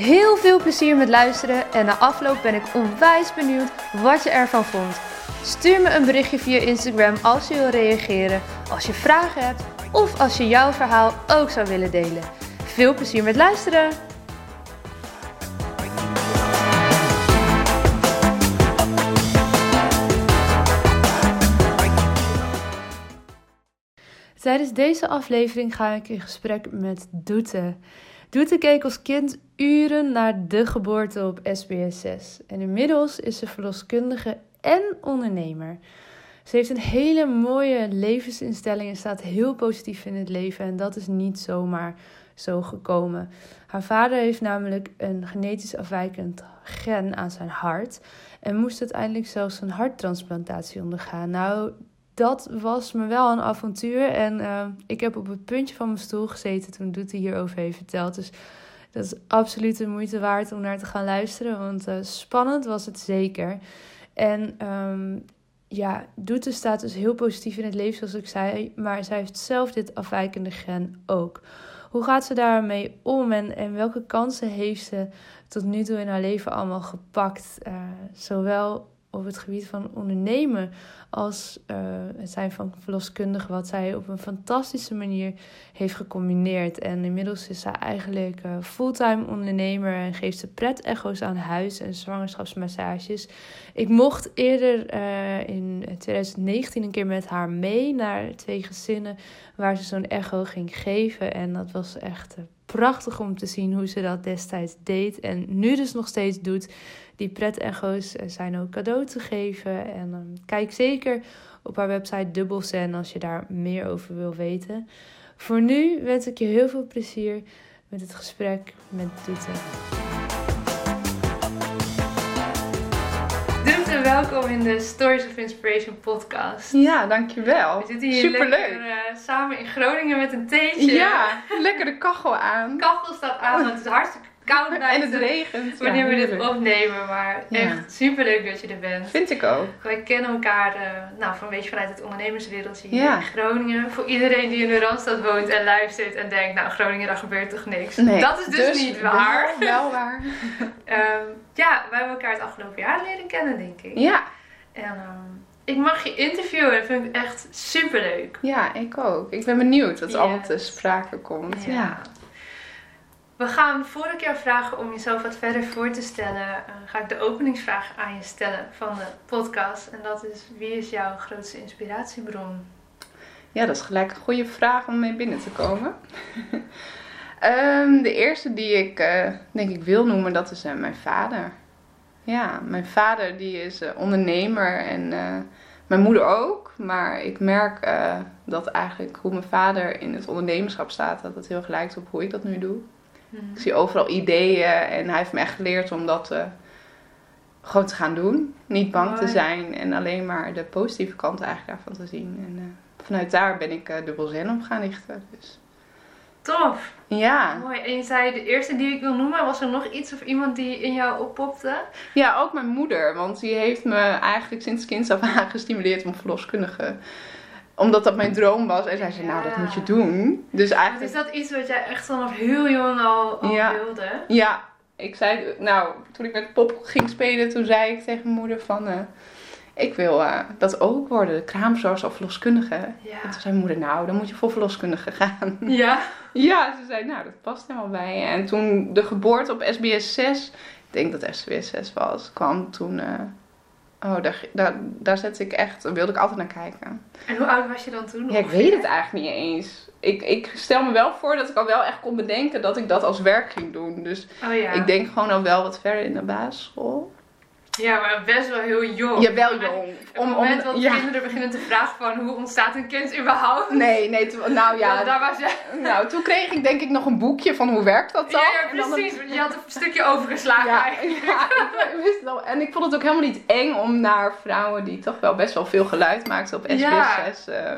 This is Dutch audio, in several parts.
Heel veel plezier met luisteren en na afloop ben ik onwijs benieuwd wat je ervan vond. Stuur me een berichtje via Instagram als je wil reageren, als je vragen hebt of als je jouw verhaal ook zou willen delen. Veel plezier met luisteren! Tijdens deze aflevering ga ik in gesprek met Doete. Doete keek als kind uren naar de geboorte op SBS 6. En inmiddels is ze verloskundige en ondernemer. Ze heeft een hele mooie levensinstelling en staat heel positief in het leven. En dat is niet zomaar zo gekomen. Haar vader heeft namelijk een genetisch afwijkend gen aan zijn hart. En moest uiteindelijk zelfs een harttransplantatie ondergaan. Nou, dat was me wel een avontuur. En uh, ik heb op het puntje van mijn stoel gezeten toen Doet hierover heeft verteld. Dus dat is absoluut de moeite waard om naar te gaan luisteren. Want uh, spannend was het zeker. En um, ja, Doete staat dus heel positief in het leven, zoals ik zei. Maar zij heeft zelf dit afwijkende gen ook. Hoe gaat ze daarmee om en, welke kansen heeft ze tot nu toe in haar leven allemaal gepakt? Uh, zowel op het gebied van ondernemen als uh, het zijn van verloskundige, wat zij op een fantastische manier heeft gecombineerd. En inmiddels is zij eigenlijk uh, fulltime ondernemer en geeft ze pret-echo's aan huis en zwangerschapsmassages. Ik mocht eerder uh, in 2019 een keer met haar mee naar twee gezinnen waar ze zo'n echo ging geven. En dat was echt prachtig om te zien hoe ze dat destijds deed en nu dus nog steeds doet. Die pret-echo's zijn ook cadeau te geven. En um, kijk zeker op haar website Dubbelzen als je daar meer over wil weten. Voor nu wens ik je heel veel plezier met het gesprek met Doete. Doete, welkom in de Stories of Inspiration podcast. Ja, dankjewel. We zitten hier Superleuk. lekker uh, samen in Groningen met een theetje. Ja, lekker de kachel aan. De kachel staat aan, want het is hartstikke koud buiten. En het regent. Wanneer ja, we dit opnemen, maar Ja. echt superleuk dat je er bent. Vind ik ook. Wij kennen elkaar uh, nou, van een beetje vanuit het ondernemerswereldje hier Ja. in Groningen. Voor iedereen die in de Randstad woont en luistert en denkt, nou Groningen, daar gebeurt toch niks. Nee, dat is dus, niet waar. Wel, wel waar. Ehm, ja, wij hebben elkaar het afgelopen jaar leren kennen, denk ik. Ja, En ehm, ik mag je interviewen, dat vind ik echt superleuk. ja, ik ook. Ik ben benieuwd wat Yes. allemaal te sprake komt. Ja. We gaan, voor ik jou vragen om jezelf wat verder voor te stellen, eh, ga ik de openingsvraag aan je stellen van de podcast. En dat is, wie is jouw grootste inspiratiebron? Ja, dat is gelijk een goede vraag om mee binnen te komen. Ehm, de eerste die ik eh, denk ik wil noemen, dat is eh, mijn vader. Ja, mijn vader die is ondernemer en mijn moeder ook. Maar ik merk dat eigenlijk hoe mijn vader in het ondernemerschap staat, dat het heel erg lijkt op hoe ik dat nu doe. Ik zie overal ideeën en hij heeft me echt geleerd om dat eh, gewoon te gaan doen. Niet bang te zijn en alleen maar de positieve kant eigenlijk daarvan te zien. En eh, vanuit daar ben ik eh dubbel zen op gaan richten. Dus. Tof! Ja. Mooi. En je zei de eerste die ik wil noemen, was er nog iets of iemand die in jou oppopte? ja, ook mijn moeder. Want die heeft me eigenlijk sinds kinds af aan gestimuleerd om verloskundige. Omdat dat mijn droom was. En zij zei, nou dat moet je doen. Dus eigenlijk... is dat iets wat jij echt vanaf heel jong al, al Ja. wilde? Ja, ik zei, nou, toen ik met pop ging spelen, toen zei ik tegen mijn moeder van, eh, ik wil eh, dat ook worden, de kraamzorg of verloskundige. Ja. En toen zei mijn moeder, nou, dan moet je voor verloskundige gaan. Ja? ja, ze zei, nou, dat past helemaal bij je. En toen de geboorte op SBS 6, ik denk dat SBS 6 was, kwam toen, eh, oh, daar, daar, daar zette ik echt, daar wilde ik altijd naar kijken. En hoe oud was je dan toen? Ja, ik weet het eigenlijk niet eens. Ik, ik stel me wel voor dat ik al wel echt kon bedenken dat ik dat als werk ging doen. Dus Oh ja. ik denk gewoon al wel wat verder in de basisschool. Ja, maar best wel heel jong. Ja, wel jong. Op het moment dat ja. kinderen beginnen te vragen van hoe ontstaat een kind überhaupt? Nee, nee, toen- nou Ja, ja. daar was je. Nou, toen kreeg ik denk ik nog een boekje van hoe werkt dat dan? Ja, precies. Je had een stukje overgeslagen Ja, eigenlijk. ja ik wist al. En ik vond het ook helemaal niet eng om naar vrouwen die toch wel best wel veel geluid maakten op SBS Ja. 6 eh,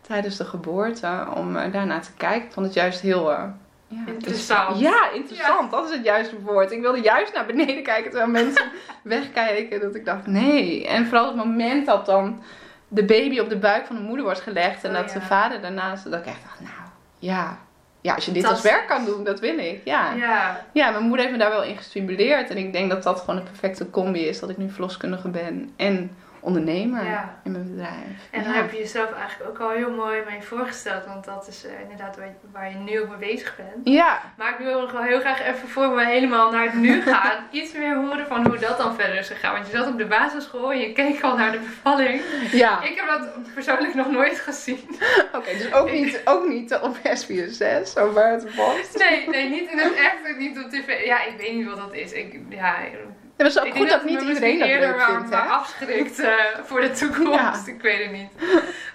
tijdens de geboorte, om eh, daarnaar te kijken. Ik vond het juist heel... eh, ja, Interessant. Ja, interessant. Dat is het juiste woord. Ik wilde juist naar beneden kijken terwijl mensen wegkijken. Dat ik dacht, nee. En vooral het moment dat dan de baby op de buik van de moeder wordt gelegd. En Oh, dat ja. de vader daarnaast... Dat ik echt dacht, nou, ja. Ja, als je dit Dat als werk kan doen, dat wil ik. Ja. Ja. Ja, mijn moeder heeft me daar wel in gestimuleerd. En ik denk dat dat gewoon een perfecte combi is. Dat ik nu verloskundige ben en ondernemer Ja. in mijn bedrijf. En ja. heb je jezelf eigenlijk ook al heel mooi mee voorgesteld. Want dat is eh, inderdaad waar je, waar je nu ook mee bezig bent. Ja, Maar ik wil nog wel heel graag even voor we helemaal naar het nu gaan, iets meer horen van hoe dat dan verder is gegaan. Want je zat op de basisschool en je keek al naar de bevalling. ja. Ik heb dat persoonlijk nog nooit gezien. Oké, dus ook niet, ook niet op SBS 6, zo waar het was. Nee, nee, niet in het echt, niet op tv. Ja, ik weet niet wat dat is. Ik, ja, Het is ook ik goed dat niet iedereen dat leuk vindt, afschrikt eh, voor de toekomst. Ik weet het niet.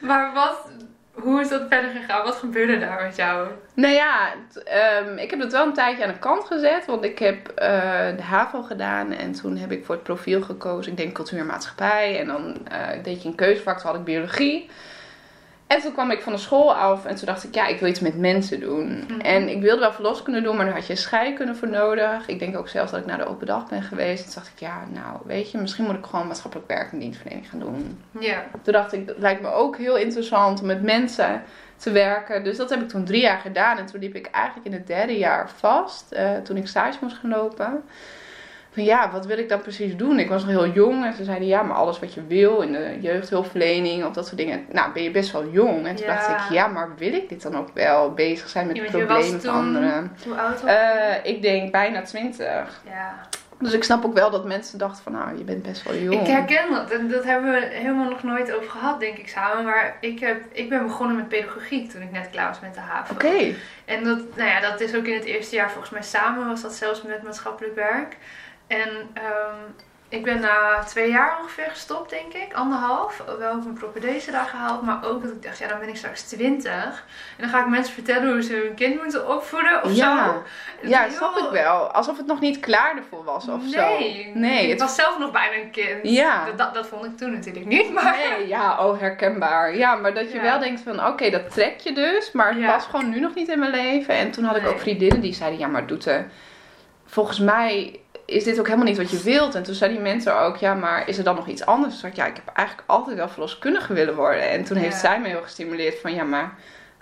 Maar wat, hoe is dat verder gegaan? Wat gebeurde daar met jou? Nou ja, ehm, ik heb het wel een tijdje aan de kant gezet. Want ik heb eh, de HAVO gedaan. En toen heb ik voor het profiel gekozen. Ik denk cultuur en maatschappij. En dan eh, deed je een keuzevak. Toen had ik biologie. En toen kwam ik van de school af. En toen dacht ik, ja, ik wil iets met mensen doen. Mhm. En ik wilde wel verloskunde doen. Maar daar had je scheikunde voor nodig. Ik denk ook zelfs dat ik naar de open dag ben geweest. Toen dacht ik, ja, nou, weet je. Misschien moet ik gewoon maatschappelijk werk en dienstverlening gaan doen. Ja. Toen dacht ik, dat lijkt me ook heel interessant om met mensen te werken. Dus dat heb ik toen drie jaar gedaan. En toen liep ik eigenlijk in het derde jaar vast. eh, toen ik stage moest gaan lopen. Van ja, wat wil ik dan precies doen? Ik was nog heel jong. En ze zeiden ja, maar alles wat je wil in de jeugdhulpverlening of dat soort dingen. Nou, ben je best wel jong. En toen Ja. dacht ik, ja, maar wil ik dit dan ook wel? Bezig zijn met Ja, problemen van anderen. Hoe oud was je? Eh, ik denk bijna twintig. ja. Dus ik snap ook wel dat mensen dachten van, nou, je bent best wel jong. Ik herken dat. En dat hebben we helemaal nog nooit over gehad, denk ik, samen. Maar ik, heb, ik ben begonnen met pedagogiek toen ik net klaar was met de HAVO. Oké. En dat, nou ja, dat is ook in het eerste jaar volgens mij samen. Was dat zelfs met maatschappelijk werk. En ehm, ik ben na twee jaar ongeveer gestopt, denk ik. Anderhalf. Wel mijn propedeuse daar gehaald. Maar ook dat ik dacht, ja, dan ben ik straks twintig. En dan ga ik mensen vertellen hoe ze hun kind moeten opvoeden of Ja. zo. Ja, dat snap ik wel. Alsof het nog niet klaar ervoor was of zo. nee, Nee, ik het was zelf nog bijna een kind. Ja. Dat, dat, dat vond ik toen natuurlijk niet, maar... Nee, ja, oh, herkenbaar. Ja, maar dat je Ja. wel denkt van, oké, dat trek je dus, maar het Ja. past gewoon nu nog niet in mijn leven. En toen had ik Nee. ook vriendinnen die zeiden, ja, maar Doete, volgens mij is dit ook helemaal niet wat je wilt. En toen zeiden die mensen ook, ja, maar is er dan nog iets anders? Zei ik, ja, ik heb eigenlijk altijd wel verloskundige willen worden. En toen heeft zij me heel gestimuleerd van, ja, maar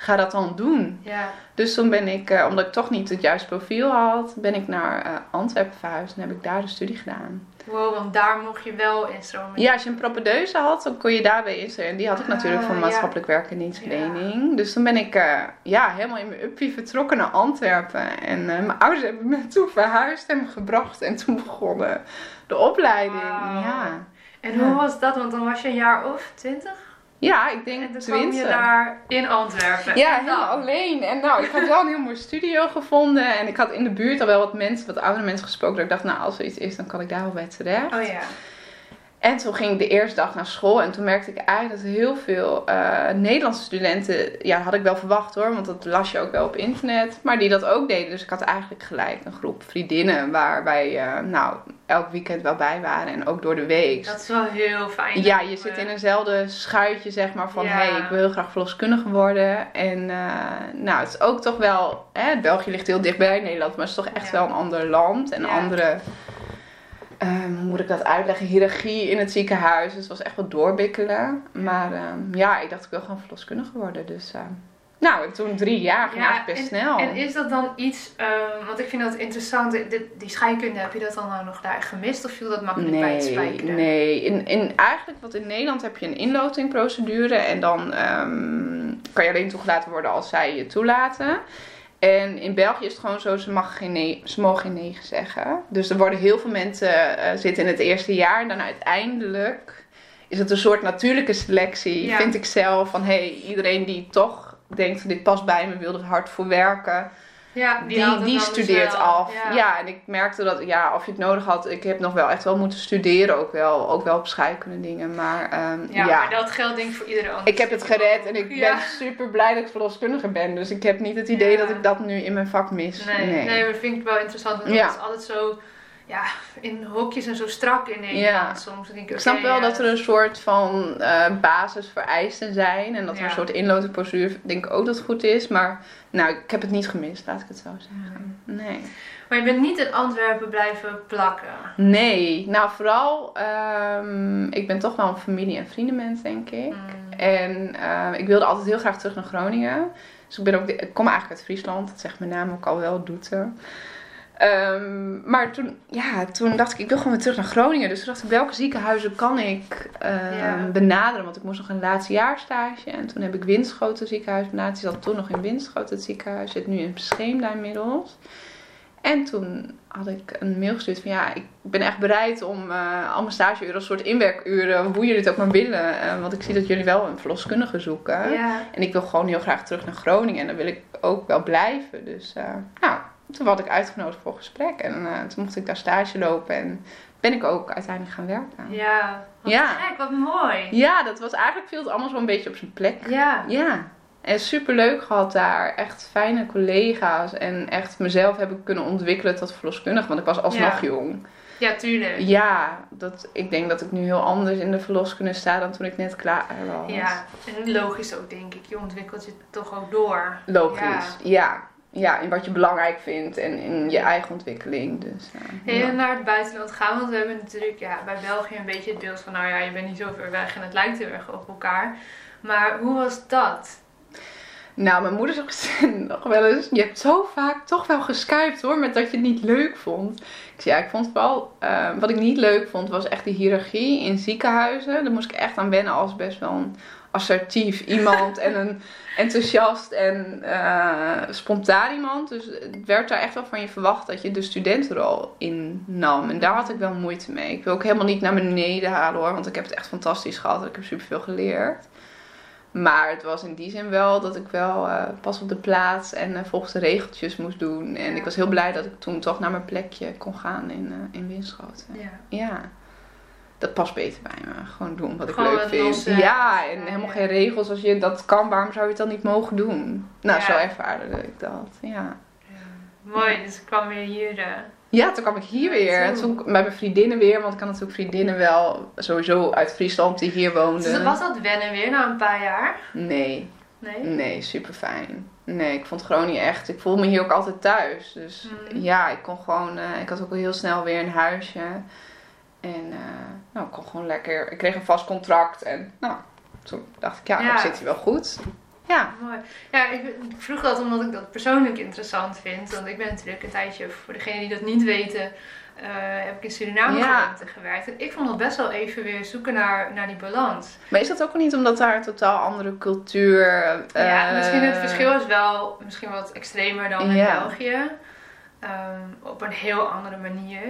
ga dat dan doen. Ja, Dus toen ben ik, eh, omdat ik toch niet het juiste profiel had, ben ik naar eh, Antwerpen verhuisd en heb ik daar de studie gedaan. wow, want daar mocht je wel instromen. Ja, als je een propedeuse had, dan kon je daarbij instellen. En die had ik Ah, natuurlijk van ja. maatschappelijk werk en dienstverlening. Dus toen ben ik eh, ja, helemaal in mijn uppie vertrokken naar Antwerpen. En mijn ouders hebben me toen verhuisd en me gebracht. En toen begonnen de opleiding. Ja. En hoe was dat? Want dan was je een jaar of twintig? Ja, ik En denk toen kwam je 20. daar in Antwerpen. Ja, En dan? helemaal alleen. En nou, ik had wel een heel mooi studio gevonden. En ik had in de buurt al wel wat mensen, wat oudere mensen gesproken. Dat ik dacht, nou, als er iets is, dan kan ik daar wel bij terecht. Oh ja. En toen ging ik de eerste dag naar school en toen merkte ik eigenlijk dat heel veel eh, Nederlandse studenten, ja, had ik wel verwacht hoor, want dat las je ook wel op internet, maar die dat ook deden. Dus ik had eigenlijk gelijk een groep vriendinnen waar wij, eh, nou, elk weekend wel bij waren en ook door de week. Dat is wel heel fijn. Ja, je zit in eenzelfde schuitje, zeg maar, van Ja. hé, hey, ik wil heel graag verloskundige worden. En eh, nou, het is ook toch wel, hè, België ligt heel dichtbij Nederland, maar het is toch echt Ja. wel een ander land en Ja. andere, ehm, hoe moet ik dat uitleggen, hiërarchie in het ziekenhuis. Dus het was echt wat doorbikkelen. Maar ehm, ja, ik dacht ik wil gewoon verloskundige worden. Dus eh, nou, en toen drie jaar ging eigenlijk best en, snel. En is dat dan iets, ehm, want ik vind dat interessant, die, scheikunde, heb je dat dan nou nog daar gemist of viel dat makkelijk bij het Nee, spijkeren? nee. In, in, eigenlijk, wat in Nederland heb je een inlotingprocedure. En dan ehm, kan je alleen toegelaten worden als zij je toelaten. En in België is het gewoon zo, ze, mag geen nee, ze mogen geen nee zeggen. Dus er worden heel veel mensen eh, zitten in het eerste jaar. En dan uiteindelijk is het een soort natuurlijke selectie, Ja. vind ik zelf. Van hey, iedereen die toch denkt, dit past bij me, wil er hard voor werken. Ja, die, die, studeert af. Ja. Ja. en ik merkte dat, ja, of je het nodig had, ik heb nog wel echt wel moeten studeren, ook wel, ook wel op scheikunde dingen. Maar ehm, Ja, ja, maar dat geldt denk ik voor iedereen ik heb het gered en ik ben super blij dat ik verloskundige ben. Dus ik heb niet het idee dat ik dat nu in mijn vak mis. Nee, nee. maar dat vind ik wel interessant. Want het is altijd zo ja, in hokjes en zo strak in Nederland Ja. soms. Denk Ik snap oké, wel ja, dat er een soort van eh, basisvereisten zijn. En dat er Ja. een soort inloopprocedure, denk ik ook dat het goed is. Maar nou, ik heb het niet gemist, laat ik het zo zeggen. Nee. Maar je bent niet in Antwerpen blijven plakken. Nee, nou vooral, ehm, ik ben toch wel een familie- en vriendenmens, denk ik. Mm. En eh, ik wilde altijd heel graag terug naar Groningen. Dus ik, ben ook, ik kom eigenlijk uit Friesland, dat zegt mijn naam ook al wel, Doeten. Ehm, maar toen, ja, toen dacht ik, ik wil gewoon weer terug naar Groningen. Dus toen dacht ik, welke ziekenhuizen kan ik eh, Ja. benaderen? Want ik moest nog een laatste jaarstage. En toen heb ik Winschoten ziekenhuis benaderd. Die zat toen nog in Winschoten het ziekenhuis. Zit nu in Bescheemda inmiddels. En toen had ik een mail gestuurd van ja, ik ben echt bereid om eh, al mijn stageuren als soort inwerkuren, hoe jullie het ook maar willen. eh, want ik zie dat jullie wel een verloskundige zoeken. Ja. En ik wil gewoon heel graag terug naar Groningen en dan wil ik ook wel blijven. Dus eh, nou, toen werd ik uitgenodigd voor gesprek en eh, toen mocht ik daar stage lopen en ben ik ook uiteindelijk gaan werken. Ja, wat Ja. gek, wat mooi. Ja, dat was eigenlijk viel het allemaal zo een beetje op zijn plek. Ja. Ja. En super leuk gehad daar. Echt fijne collega's. En echt mezelf heb ik kunnen ontwikkelen tot verloskundige. Want ik was alsnog Ja. jong. Ja, tuurlijk. Ja, dat, ik denk dat ik nu heel anders in de verloskunde sta dan toen ik net klaar was. Ja, en logisch ook denk ik. Je ontwikkelt je toch ook door. Logisch. Ja. ja. In wat je belangrijk vindt en in je eigen ontwikkeling. Dus, ja. Ja. naar het buitenland gaan, want we hebben natuurlijk ja, bij België een beetje het beeld van, nou ja, je bent niet zo ver weg en het lijkt heel erg op elkaar. Maar hoe was dat? Nou, mijn moeder zegt nog wel eens: Je hebt zo vaak toch wel geskypt hoor, met dat je het niet leuk vond. Ik zei ja, ik vond het wel. eh, wat ik niet leuk vond, was echt de hiërarchie in ziekenhuizen. Daar moest ik echt aan wennen als best wel een assertief iemand en een enthousiast en eh, spontaan iemand. Dus het werd daar echt wel van je verwacht dat je de studentenrol innam. En daar had ik wel moeite mee. Ik wil ook helemaal niet naar beneden halen hoor, want ik heb het echt fantastisch gehad. Ik heb superveel geleerd. Maar het was in die zin wel dat ik wel eh, pas op de plaats en eh, volgens de regeltjes moest doen. En ik was heel blij dat ik toen toch naar mijn plekje kon gaan in, in Winschoten. Ja. Ja, dat past beter bij me. Gewoon doen wat ik Gewoon leuk vind. losse. ja, en helemaal ja. geen regels. Als je dat kan, waarom zou je het dan niet mogen doen? Nou, Ja. zo ervaarde ik dat. Ja. Mooi, dus ik kwam weer hier. eh, Ja, toen kwam ik hier weer. En toen bij mijn vriendinnen weer. Want ik had natuurlijk vriendinnen wel sowieso uit Friesland die hier woonden. Dus was dat wennen weer na een paar jaar? Nee, Nee? Nee, super fijn. Nee, ik vond Groningen echt. Ik voelde me hier ook altijd thuis. Dus Mhm. ja, ik kon gewoon. eh, ik had ook wel heel snel weer een huisje. En eh, nou, ik kon gewoon lekker. Ik kreeg een vast contract. En nou, toen dacht ik, ja, Ja. zit hier wel goed. Ja. Mooi. Ja, ik vroeg dat omdat ik dat persoonlijk interessant vind. Want ik ben natuurlijk een tijdje, voor degenen die dat niet weten, eh, heb ik in Suriname Ja. gewerkt. En ik vond dat best wel even weer zoeken naar, naar die balans. Maar is dat ook niet omdat daar een totaal andere cultuur. ja, eh, misschien het verschil is wel misschien wat extremer dan in Ja. België. Ehm, op een heel andere manier.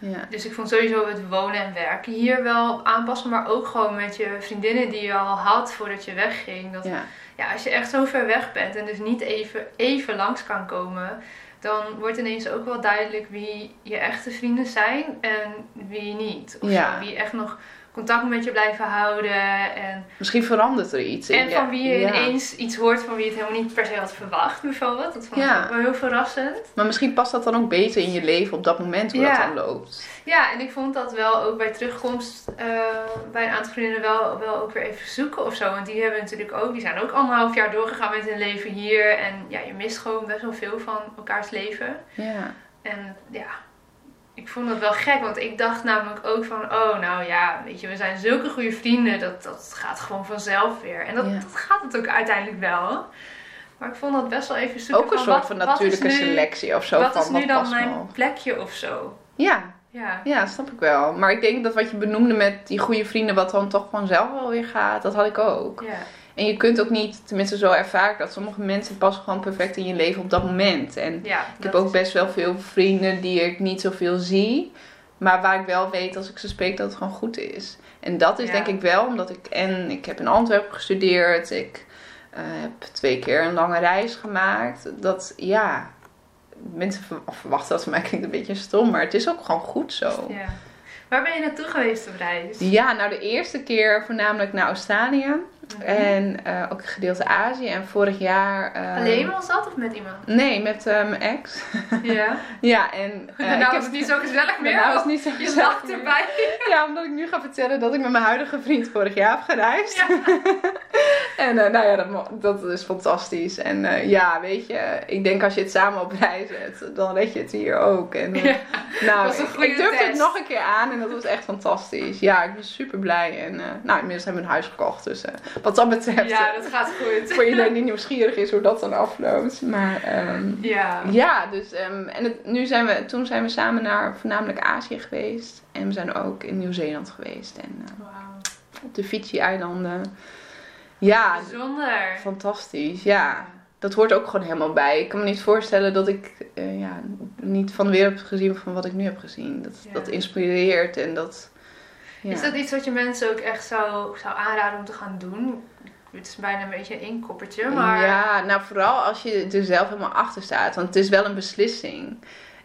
Ja. Dus ik vond sowieso het wonen en werken hier wel aanpassen. Maar ook gewoon met je vriendinnen die je al had voordat je wegging. Dat, ja. ja, als je echt zo ver weg bent en dus niet even, even langs kan komen, dan wordt ineens ook wel duidelijk wie je echte vrienden zijn en wie niet. Of Ja. wie echt nog contact met je blijven houden en, Misschien verandert er iets. in en van wie je ja. ineens iets hoort van wie je het helemaal niet per se had verwacht, bijvoorbeeld. Dat vond ik Ja. ook wel heel verrassend. Maar misschien past dat dan ook beter in je leven op dat moment hoe Ja. dat dan loopt. Ja, en ik vond dat wel ook bij terugkomst eh, bij een aantal vriendinnen wel, wel ook weer even zoeken of zo. Want die hebben natuurlijk ook, die zijn ook anderhalf jaar doorgegaan met hun leven hier. En ja, je mist gewoon best wel veel van elkaars leven. Ja. En ja, ik vond dat wel gek, want ik dacht namelijk ook van, oh nou ja, weet je, we zijn zulke goede vrienden, dat, dat gaat gewoon vanzelf weer. En dat, Ja. dat gaat het ook uiteindelijk wel. Maar ik vond dat best wel even zoeken Ook een van, soort van wat natuurlijke nu- selectie of zo. Wat van, is nu dan mijn plekje of zo? Ja, Ja. ja, snap ik wel. Maar ik denk dat wat je benoemde met die goede vrienden, wat dan toch vanzelf wel weer gaat, dat had ik ook. Ja. En je kunt ook niet, tenminste zo ervaar ik dat sommige mensen passen gewoon perfect in je leven op dat moment. En ja ik heb ook best wel veel vrienden die ik niet zoveel zie, maar waar ik wel weet als ik ze spreek dat het gewoon goed is. En dat is Ja. denk ik wel omdat ik, en ik heb in Antwerpen gestudeerd, ik eh, heb twee keer een lange reis gemaakt. Dat ja, mensen verwachten dat van mij klinkt een beetje stom, maar het is ook gewoon goed zo. Ja. Waar ben je naartoe geweest op reis? Ja, nou de eerste keer voornamelijk naar Australië Mhm. en eh, ook een gedeelte Azië. En vorig jaar... eh, Alleen was dat of met iemand? Nee, met eh, mijn ex. Ja. ja, en... nou ik heb- het niet zo gezellig meer. Nou het niet zo je gezellig lacht meer. erbij. Ja, omdat ik nu ga vertellen dat ik met mijn huidige vriend vorig jaar heb gereisd. Ja. En eh, nou ja, dat, dat is fantastisch. En eh, ja, weet je, ik denk als je het samen op reis zet, dan red je het hier ook. En, eh, Ja, nou, een ik, goede ik durfde het nog een keer aan en dat was echt fantastisch. Ja, ik ben super blij. En nou, inmiddels hebben we een huis gekocht. Dus wat dat betreft, Ja, dat gaat goed. voor iedereen die nieuwsgierig is hoe dat dan afloopt. Maar ehm, Ja. ja, dus ehm, en het, nu zijn we, toen zijn we samen naar voornamelijk Azië geweest. En we zijn ook in Nieuw-Zeeland geweest. En Wauw. op de Fiji-eilanden. Ja, Bijzonder. fantastisch. Ja, dat hoort ook gewoon helemaal bij. Ik kan me niet voorstellen dat ik eh, ja, niet van de wereld heb gezien van wat ik nu heb gezien. Dat, Ja. dat inspireert en dat... Ja. Is dat iets wat je mensen ook echt zou, zou aanraden om te gaan doen? Het is bijna een beetje een inkoppertje, maar... Ja, nou vooral als je er zelf helemaal achter staat. Want het is wel een beslissing.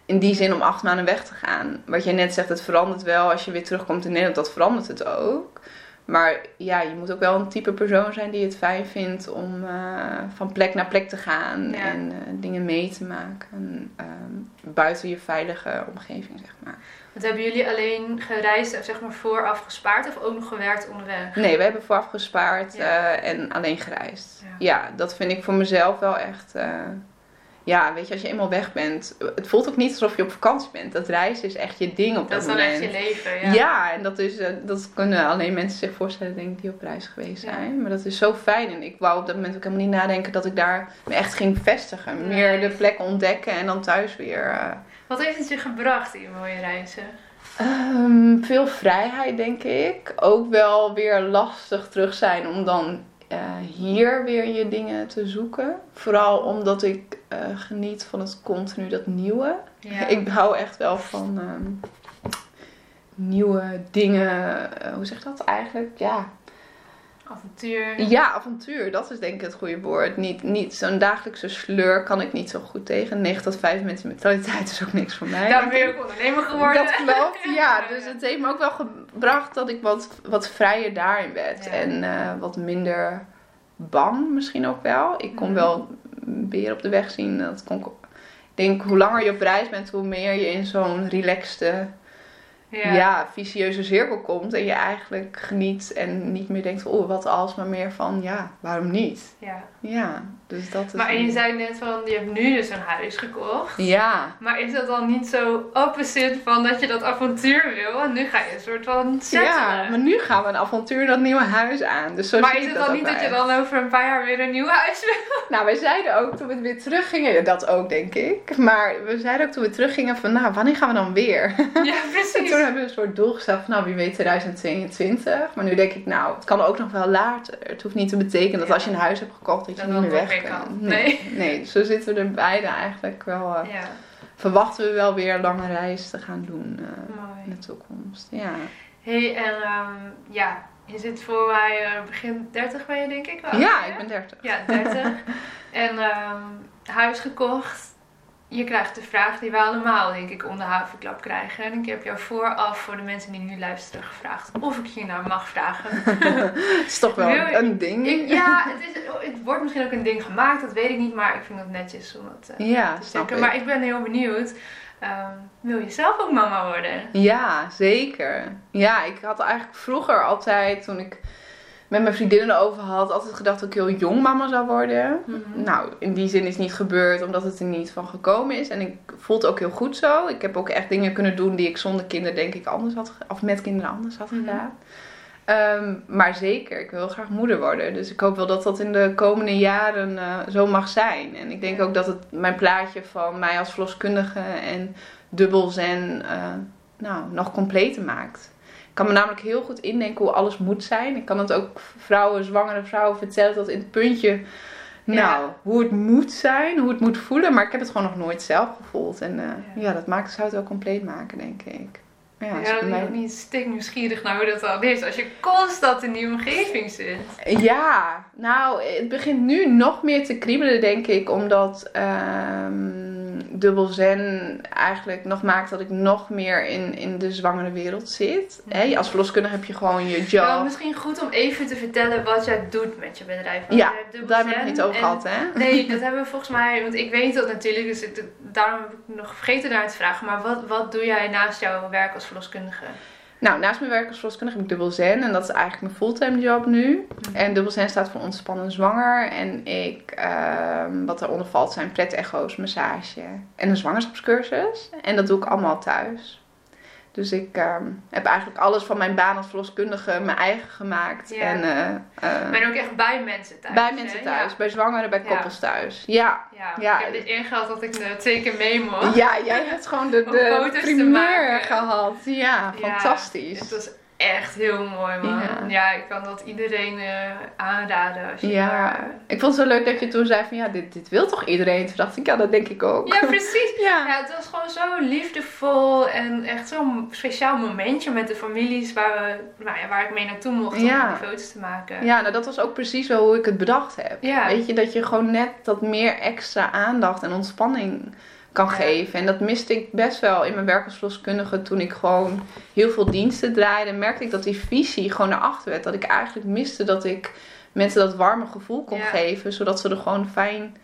In die zin om acht maanden weg te gaan. Wat jij net zegt, het verandert wel als je weer terugkomt in Nederland. Dat verandert het ook. Maar ja, je moet ook wel een type persoon zijn die het fijn vindt om eh, van plek naar plek te gaan. Ja. En eh, dingen mee te maken. ehm, buiten je veilige omgeving, zeg maar. Want hebben jullie alleen gereisd en zeg maar vooraf gespaard of ook nog gewerkt onderweg? Nee, we hebben vooraf gespaard Ja. eh, en alleen gereisd. Ja. Ja. dat vind ik voor mezelf wel echt. Ja, weet je, als je eenmaal weg bent, het voelt ook niet alsof je op vakantie bent. Dat reizen is echt je ding op Dat dat, is dan moment. echt je leven, ja. ja. en dat, is, eh, dat kunnen alleen mensen zich voorstellen, denk ik, die op reis geweest Ja. zijn. Maar dat is zo fijn. En ik wou op dat moment ook helemaal niet nadenken dat ik daar me echt ging vestigen. Nee. Meer de plek ontdekken en dan thuis weer. eh, Wat heeft het je gebracht, die mooie reizen? Ehm, veel vrijheid, denk ik. Ook wel weer lastig terug zijn om dan eh, hier weer je dingen te zoeken. Vooral omdat ik eh, geniet van het continu dat nieuwe. Ja. Ik hou echt wel van ehm, nieuwe dingen. eh, hoe zeg je dat eigenlijk? Ja. Avontuur. ja, avontuur. Dat is denk ik het goede woord. Niet, niet zo'n dagelijkse sleur kan ik niet zo goed tegen. 9 tot 5 mensen mentaliteit is ook niks voor mij. Daarom ben je ook ondernemer geworden. Dat klopt, ja. Dus het heeft me ook wel gebracht dat ik wat, wat vrijer daarin werd. Ja. En eh, wat minder bang misschien ook wel. Ik kon Mhm. wel beer op de weg zien. Dat kon, ik ik denk, hoe langer je op reis bent, hoe meer je in zo'n relaxte, ja. vicieuze cirkel komt. En je eigenlijk geniet en niet meer denkt, oh, wat als, maar meer van, ja, waarom niet? ja. Ja, dus dat is... Maar en je zei net van, je hebt nu dus een huis gekocht. Ja, Maar is dat dan niet zo opposite van dat je dat avontuur wil en nu ga je een soort van settelen? ja, maar nu gaan we een avontuur dat nieuwe huis aan. Dus zo maar is het dan niet dat je dan over een paar jaar weer een nieuw huis wil? Nou, wij zeiden ook toen we weer teruggingen, dat ook denk ik. Maar we zeiden ook toen we teruggingen van, nou, wanneer gaan we dan weer? Ja, En precies. toen hebben we een soort doel gesteld van, nou, wie weet 2022. Maar nu denk ik, nou, het kan ook nog wel later. Het hoeft niet te betekenen dat Ja. als je een huis hebt gekocht, niet dat meer weg kan. Nee. nee, zo zitten we er beide eigenlijk wel, eh, Ja, verwachten we wel weer een lange reis te gaan doen eh, in de toekomst. Ja. hey, en ehm, ja, je zit voor mij eh, begin 30 ben je denk ik wel? ja, hè? ik ben 30. Ja, 30. en ehm, huis gekocht. Je krijgt de vraag die we allemaal, denk ik, om de havenklap krijgen. En ik heb jou vooraf, voor de mensen die nu luisteren, gevraagd of ik je nou mag vragen. Het is toch wel je- een ding. Ik- ja, het, is, het wordt misschien ook een ding gemaakt, dat weet ik niet, maar ik vind het netjes om dat eh, Ja, te ik. Maar ik ben heel benieuwd. Ehm, wil je zelf ook mama worden? Ja, zeker. Ja, ik had eigenlijk vroeger altijd, toen ik met mijn vriendinnen over had, altijd gedacht dat ik heel jong mama zou worden. Mhm. Nou, in die zin is niet gebeurd, omdat het er niet van gekomen is. En ik voel het ook heel goed zo. Ik heb ook echt dingen kunnen doen die ik zonder kinderen denk ik anders had, of met kinderen anders had Mhm. gedaan. Ehm, maar zeker, ik wil graag moeder worden. Dus ik hoop wel dat dat in de komende jaren eh, zo mag zijn. En ik denk ook dat het mijn plaatje van mij als verloskundige en dubbels en eh, nou, nog completer maakt. Ik kan me namelijk heel goed indenken hoe alles moet zijn. Ik kan het ook vrouwen, zwangere vrouwen vertellen tot in het puntje. Nou, Ja. hoe het moet zijn, hoe het moet voelen. Maar ik heb het gewoon nog nooit zelf gevoeld. En eh, Ja. ja. dat maakt, zou het wel compleet maken, denk ik. Ja, Ja, je mij- niet stik nieuwsgierig naar hoe dat dan is. Als je constant in die omgeving zit. Ja, nou, het begint nu nog meer te kriebelen, denk ik, omdat ehm, dubbel zen eigenlijk nog maakt dat ik nog meer in, in de zwangere wereld zit. Hè? Als verloskundige heb je gewoon je job. Ja, misschien goed om even te vertellen wat jij doet met je bedrijf. Want Ja, je Daar hebben we het niet over gehad, hè? Nee, dat hebben we volgens mij, want ik weet dat natuurlijk, dus daarom heb ik nog vergeten daar te vragen. Maar wat, wat doe jij naast jouw werk als verloskundige? Nou, naast mijn werk als verloskundige heb ik dubbel zen. En dat is eigenlijk mijn fulltime job nu. En dubbel zen staat voor ontspannen zwanger. En ik, ehm, wat eronder valt zijn pret-echo's, massage en een zwangerschapscursus. En dat doe ik allemaal thuis. Dus ik ehm, heb eigenlijk alles van mijn baan als verloskundige mijn eigen gemaakt. Ja. En eh, eh, Ik ben ook echt bij mensen thuis. bij hè? mensen thuis, Ja. bij zwangeren, bij Ja. koppels thuis. Ja, Ja, Ja. ik heb dit ingehad dat ik er twee keer mee mocht. ja jij hebt gewoon de, de primeur gehad. Ja, Ja, fantastisch. Het was echt heel mooi, man. Ja. Ja, ik kan dat iedereen eh, aanraden. Als je Ja, daar- ik vond het zo leuk dat je toen zei van ja, dit, dit wil toch iedereen? Toen dacht ik, ja, dat denk ik ook. ja, precies. Ja. Ja, het was gewoon zo liefdevol en echt zo'n speciaal momentje met de families waar, we, nou ja, waar ik mee naartoe mocht om Ja. die foto's te maken. Ja, nou dat was ook precies wel hoe ik het bedacht heb. Weet je, dat je gewoon net dat meer extra aandacht en ontspanning kan geven. En dat miste ik best wel in mijn werk als verloskundige toen ik gewoon heel veel diensten draaide. Merkte ik dat die visie gewoon naar achter werd. Dat ik eigenlijk miste dat ik mensen dat warme gevoel kon Ja. geven. Zodat ze er gewoon fijn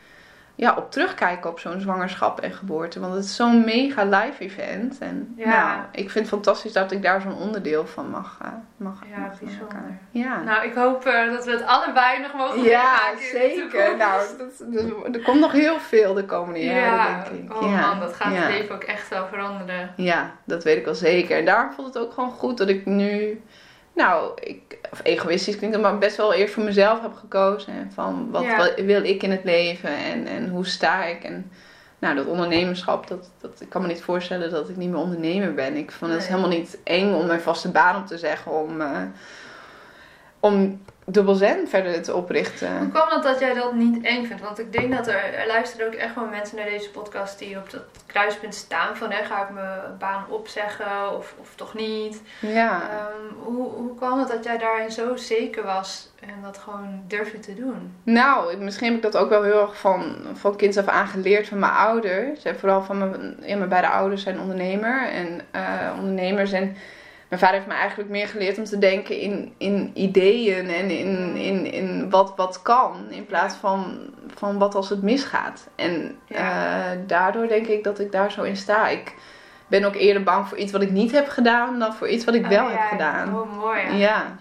ja, op terugkijken op zo'n zwangerschap en geboorte. Want het is zo'n mega live event. En Ja. nou, ik vind het fantastisch dat ik daar zo'n onderdeel van mag, eh, mag, Ja, mag maken. Ja. Nou, ik hoop eh, dat we het allebei nog mogen Ja, zeker. Nou, dat, dat- er komt nog heel veel de komende jaren, ja, denk ik. oh ja. man, dat gaat het leven ook echt wel veranderen. Ja, dat weet ik wel zeker. En daarom vond het ook gewoon goed dat ik nu, nou, ik, of egoïstisch klinkt het, maar best wel eerst voor mezelf heb gekozen. En van wat, Ja. wat wil ik in het leven en, en hoe sta ik? En nou, dat ondernemerschap, dat, dat, ik kan me niet voorstellen dat ik niet meer ondernemer ben. Ik vond het Nee. helemaal niet eng om mijn vaste baan op te zeggen, om, eh, om dubbel zen verder te oprichten. Hoe kwam het dat jij dat niet eng vindt? Want ik denk dat er, er luisteren ook echt wel mensen naar deze podcast die op dat kruispunt staan van hè, ga ik mijn baan opzeggen of, of toch niet. Ja. Ehm, hoe, hoe kwam het dat jij daarin zo zeker was en dat gewoon durfde te doen? Nou, misschien heb ik dat ook wel heel erg van, van kinds af aan geleerd van mijn ouders. En vooral van mijn, ja, mijn beide ouders zijn ondernemer en eh, ondernemers. En mijn vader heeft me eigenlijk meer geleerd om te denken in, in ideeën en in, in, in wat, wat kan. In plaats van, van wat als het misgaat. En Ja. eh, daardoor denk ik dat ik daar zo in sta. Ik ben ook eerder bang voor iets wat ik niet heb gedaan dan voor iets wat ik wel Oh, heb ja, gedaan. Oh, mooi. Ja.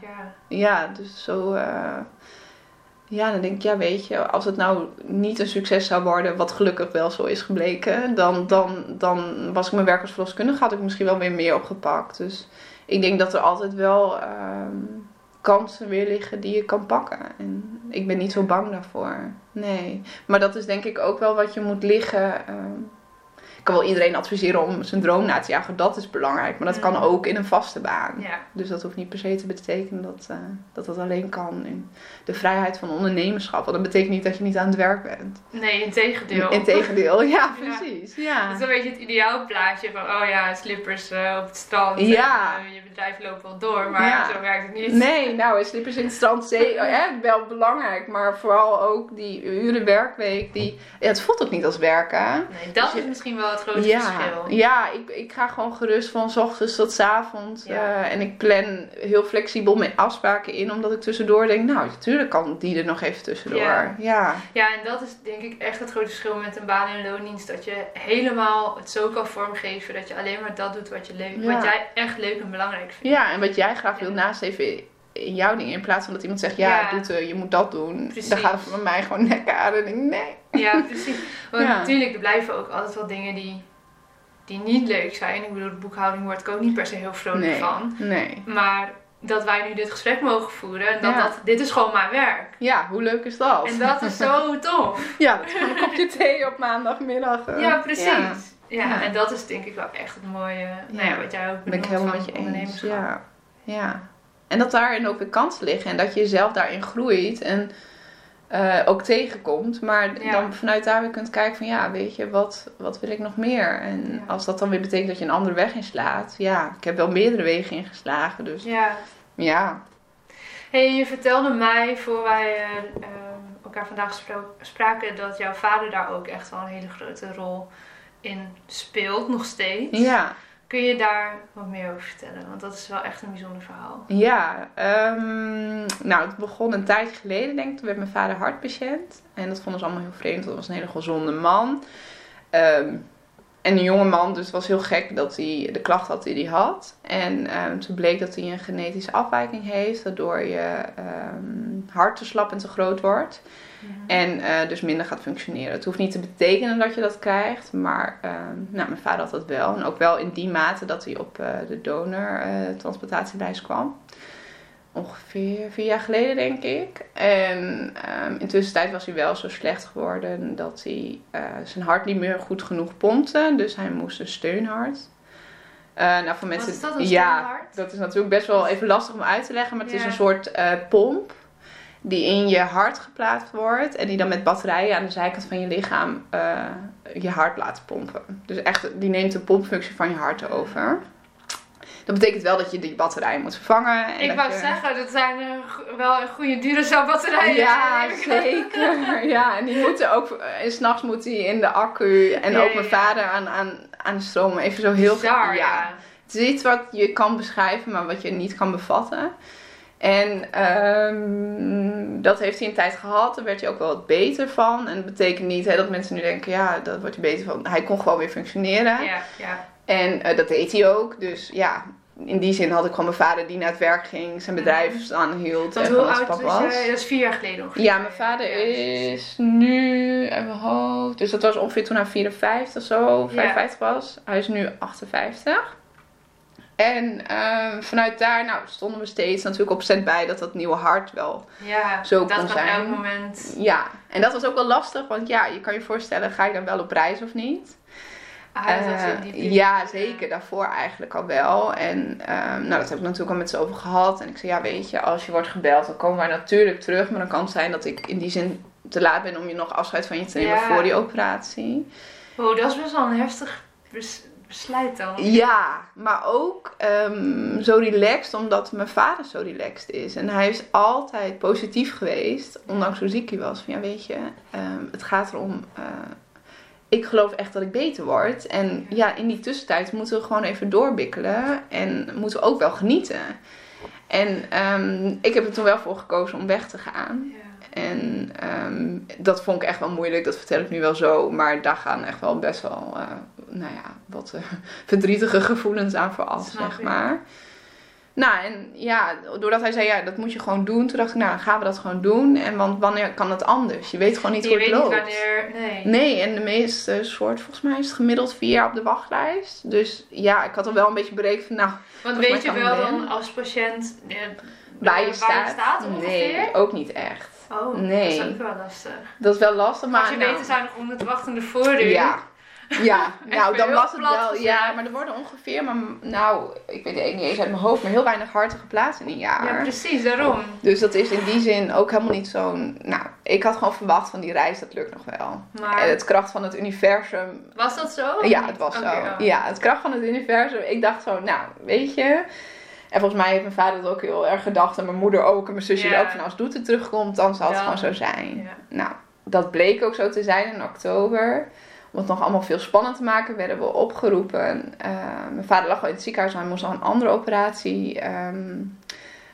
Ja, dus zo. eh, ja, dan denk ik, ja, weet je, als het nou niet een succes zou worden, wat gelukkig wel zo is gebleken, dan, dan, dan was ik mijn werk als verloskundige, had ik misschien wel weer meer opgepakt. Dus ik denk dat er altijd wel ehm, kansen weer liggen die je kan pakken. En ik ben niet zo bang daarvoor. Nee. Maar dat is denk ik ook wel wat je moet liggen. ehm, ik kan wel iedereen adviseren om zijn droom na te jagen, dat is belangrijk. Maar dat kan Mm. ook in een vaste baan. Ja. Dus dat hoeft niet per se te betekenen dat, eh, dat dat alleen kan in de vrijheid van ondernemerschap. Want dat betekent niet dat je niet aan het werk bent. Nee, in tegendeel. Integendeel, ja, Ja. precies. Dat Ja. is een beetje het ideaalplaatje van, oh ja, slippers eh, op het strand. Ja. En, eh, je bedrijf loopt wel door, maar Ja. zo werkt het niet. Nee, nou, slippers in het strand, zee, wel belangrijk. Maar vooral ook die uren werkweek. Die, het voelt ook niet als werken. Nee, dat Dus je- is misschien wel het grote Ja, verschil. ja ik, ik ga gewoon gerust van 's ochtends tot avonds. Ja. eh, en ik plan heel flexibel mijn afspraken in, omdat ik tussendoor denk, nou, natuurlijk kan die er nog even tussendoor. Ja. ja. Ja, en dat is denk ik echt het grote verschil met een baan in loondienst. Dat je helemaal het zo kan vormgeven dat je alleen maar dat doet wat, je leuk, wat jij echt leuk en belangrijk vindt. Ja, en wat jij graag wil naast even in jouw dingen. In plaats van dat iemand zegt, ja, eh, je moet dat doen. Precies. Dan gaat het voor mij gewoon nek aan. En denk ik, nee. Ja, precies. Want Ja. natuurlijk, er blijven ook altijd wel dingen die, die niet leuk zijn. Ik bedoel, de boekhouding word ik ook niet per se heel vrolijk Nee. van. Nee. Maar dat wij nu dit gesprek mogen voeren, en dat, Ja. dat dit is gewoon mijn werk. Ja, hoe leuk is dat? En dat is zo tof. Ja, dat is gewoon een kopje thee op maandagmiddag. eh. Ja, precies. Ja, Ja. Ja. en dat is denk ik wel echt het mooie, nou ja, wat jij ook ben ik helemaal van met je eens. Ja. ja. En dat daarin ook weer kansen liggen. En dat je jezelf daarin groeit. En eh, ook tegenkomt. Maar Ja. dan vanuit daar weer kunt kijken van ja, weet je, wat, wat wil ik nog meer? En Ja. als dat dan weer betekent dat je een andere weg inslaat. Ja, ik heb wel meerdere wegen ingeslagen. Dus Ja. ja. Hey, je vertelde mij voor wij eh, ehm, elkaar vandaag spraken dat jouw vader daar ook echt wel een hele grote rol in speelt nog steeds. Ja. Kun je daar wat meer over vertellen? Want dat is wel echt een bijzonder verhaal. Ja, ehm, nou het begon een tijdje geleden denk ik. Toen werd mijn vader hartpatiënt. En dat vonden ze allemaal heel vreemd. Dat was een hele gezonde man. Ehm, en een jonge man, dus het was heel gek dat hij de klacht had die hij had. En ehm, toen bleek dat hij een genetische afwijking heeft, waardoor je hart te slap en te groot wordt. En uh, dus minder gaat functioneren. Het hoeft niet te betekenen dat je dat krijgt, maar uh, nou, mijn vader had dat wel. En ook wel in die mate dat hij op uh, de donortransplantatielijst kwam. Ongeveer vier jaar geleden, denk ik. En um, intussen tijd was hij wel zo slecht geworden dat hij zijn hart niet meer goed genoeg pompte. Dus hij moest een steunhart. nou, voor mensen, is dat, een ja, dat is natuurlijk best wel even lastig om uit te leggen, maar het is een soort pomp die in je hart geplaatst wordt en die dan met batterijen aan de zijkant van je lichaam je hart laat pompen. Dus echt, die neemt de pompfunctie van je hart over. Dat betekent wel dat je die batterijen moet vervangen. En ik wou zeggen, dat zijn uh, wel goede Duracell batterijen. Ja, zeker. ja, en die moeten ook, en eh, s'nachts moet die in de accu. En ook mijn vader aan, aan, aan de stroom. Even zo heel... Bizar, ja. ja. Het is iets wat je kan beschrijven, maar wat je niet kan bevatten. En um, dat heeft hij een tijd gehad. Daar werd hij ook wel wat beter van. En dat betekent niet hè, dat mensen nu denken, ja, dat wordt hij beter van. Hij kon gewoon weer functioneren. Ja, ja. En uh, dat deed hij ook. Dus ja, in die zin had ik gewoon mijn vader die naar het werk ging, zijn bedrijf aanhield. Want en hoe oud was Dat is vier jaar geleden ongeveer. Ja, mijn vader is nu, even hoofd, dus dat was ongeveer toen hij 54 of zo, 55 was. Hij is nu 58. En ehm, vanuit daar nou, stonden we steeds natuurlijk op cent bij dat dat nieuwe hart wel ja, zo kon zijn. Ja, elk moment. Ja, en dat was ook wel lastig, want ja, je kan je voorstellen, ga je dan wel op reis of niet? Ah, uh, die ja, zeker. Daarvoor eigenlijk al wel. En um, nou, dat heb ik natuurlijk al met ze over gehad. En ik zei, ja, weet je, als je wordt gebeld, dan komen wij natuurlijk terug. Maar dan kan het zijn dat ik in die zin te laat ben om je nog afscheid van je te nemen voor die operatie. Oh, dat is best wel een heftig besluit dan. Ja, maar ook um, zo relaxed omdat mijn vader zo relaxed is. En hij is altijd positief geweest, ondanks hoe ziek hij was. Van ja, weet je, um, het gaat erom. Uh, ik geloof echt dat ik beter word. En ja, in die tussentijd moeten we gewoon even doorbikkelen. En moeten we ook wel genieten. En um, ik heb er toen wel voor gekozen om weg te gaan. Ja. En um, dat vond ik echt wel moeilijk, dat vertel ik nu wel zo. Maar daar gaan echt wel best wel, uh, nou ja, wat uh, verdrietige gevoelens aan vooraf, zeg maar. Nou, en ja, doordat hij zei, ja, dat moet je gewoon doen. Toen dacht ik, nou, gaan we dat gewoon doen. En want wanneer kan het anders? Je weet gewoon niet je hoe het loopt. Je weet niet wanneer, nee. Nee, en de meeste soort, volgens mij is het gemiddeld vier jaar op de wachtlijst. Dus ja, ik had al wel een beetje berekend van, nou... Want weet je wel dan als patiënt... Ja, waar je staat? nee, ook niet echt. Oh, nee. dat is ook wel lastig. Dat is wel lastig, maar... Als je nou, beter zijn om het wachtende voordeur. Ja. Ja, nou dan was het wel. Ja, maar er worden ongeveer, maar nou, ik weet het niet eens uit mijn hoofd, maar heel weinig hartige plaatsen in een jaar. Ja, precies, daarom. Dus dat is in die zin ook helemaal niet zo'n. Nou, ik had gewoon verwacht van die reis, dat lukt nog wel. Maar... Het kracht van het universum. Was dat zo? Ja, het was zo. Oh. Ja, het kracht van het universum. Ik dacht zo, nou, weet je. En volgens mij heeft mijn vader het ook heel erg gedacht. En mijn moeder ook. En mijn zusje ook. Van als Doete terugkomt, dan zal het gewoon zo zijn. Nou, dat bleek ook zo te zijn in oktober. Om het nog allemaal veel spannend te maken, werden we opgeroepen. Uh, mijn vader lag al in het ziekenhuis. Hij moest al een andere operatie um,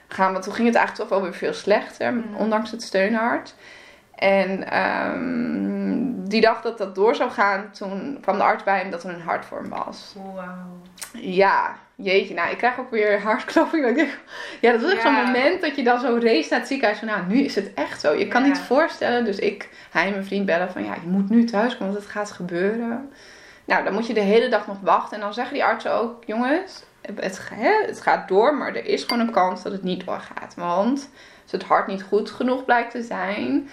gaan. Want toen ging het eigenlijk toch wel weer veel slechter. Mm. Ondanks het steunhart. En um, die dag dat dat door zou gaan, toen kwam de arts bij hem dat er een hartvorm was. Wow. Ja, jeetje. Nou, ik krijg ook weer hartklopping. Ja, dat was echt zo'n moment dat je dan zo race naar het ziekenhuis van, nou, nu is het echt zo. Je kan niet voorstellen. Dus ik, hij en mijn vriend bellen van, ja, je moet nu thuis komen, want het gaat gebeuren. Nou, dan moet je de hele dag nog wachten. En dan zeggen die artsen ook, jongens, het, het gaat door, maar er is gewoon een kans dat het niet doorgaat. Want als het hart niet goed genoeg blijkt te zijn,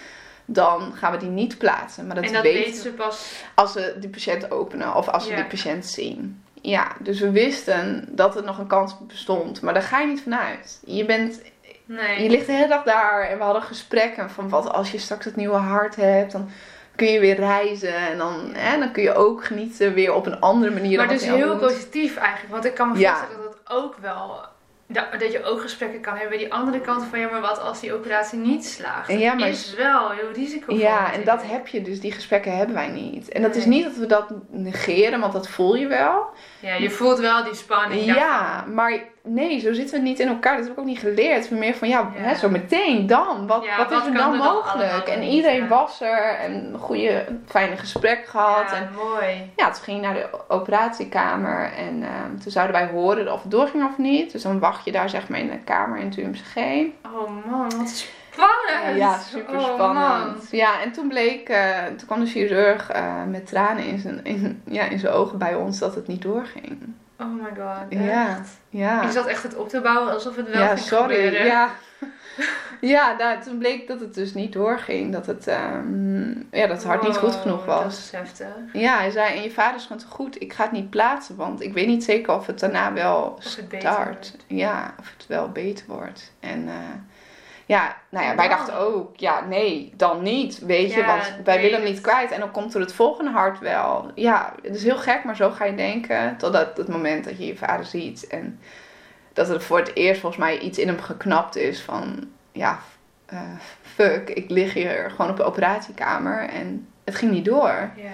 dan gaan we die niet plaatsen. Maar dat, en dat weten ze pas als ze die patiënt openen of als ze die patiënt zien. Ja, dus we wisten dat er nog een kans bestond, maar daar ga je niet vanuit. Je bent, nee. je ligt de hele dag daar en we hadden gesprekken van wat als je straks het nieuwe hart hebt, dan kun je weer reizen en dan, hè, dan kun je ook genieten weer op een andere manier. Maar dus heel positief eigenlijk, want ik kan me voorstellen dat het ook wel dat, dat je ook gesprekken kan hebben. Die andere kant van, ja, maar wat als die operatie niet slaagt? En ja, maar- is wel heel risicovol. Ja, en dat heb je dus, die gesprekken hebben wij niet. En dat is niet dat we dat negeren, want dat voel je wel. Ja, je voelt wel die spanning. Ja, maar nee, zo zitten we niet in elkaar. Dat heb ik ook niet geleerd. Is meer van, ja, Ja. Hè, zo meteen dan. Wat, Ja, wat is wat er dan er dan mogelijk? En iedereen ja. was er en een goede, fijne gesprek gehad. Ja, En mooi. ja, toen ging je naar de operatiekamer en ehm, toen zouden wij horen of het doorging of niet. Dus dan wacht je daar zeg maar in de kamer in het UMCG. Oh man, wat spannend. Ja, super Oh, spannend. man. ja, en toen bleek, eh, toen kwam de chirurg eh, met tranen in zijn, in, ja, in zijn ogen bij ons dat het niet doorging. Oh my god. Ja, echt? ja. Ik zat echt het op te bouwen alsof het wel ja, ging sorry. gebeuren. Ja, ja nou, toen bleek dat het dus niet doorging. Dat het, ehm, ja, dat het hart niet goed Wow, genoeg Dat was. is heftig. Ja, hij zei, en je vader is gewoon te goed. Ik ga het niet plaatsen, want ik weet niet zeker of het daarna wel Of start. Ja, of het wel beter wordt. En eh, ja, nou ja, wij dachten ook, ja, nee, dan niet, weet je. Ja, Want wij willen hem niet kwijt. En dan komt er het volgende hart wel. Ja, het is heel gek, maar zo ga je denken. Totdat het moment dat je je vader ziet. En dat er voor het eerst volgens mij iets in hem geknapt is van... Ja, eh, fuck, ik lig hier gewoon op de operatiekamer. En het ging niet door. Ja.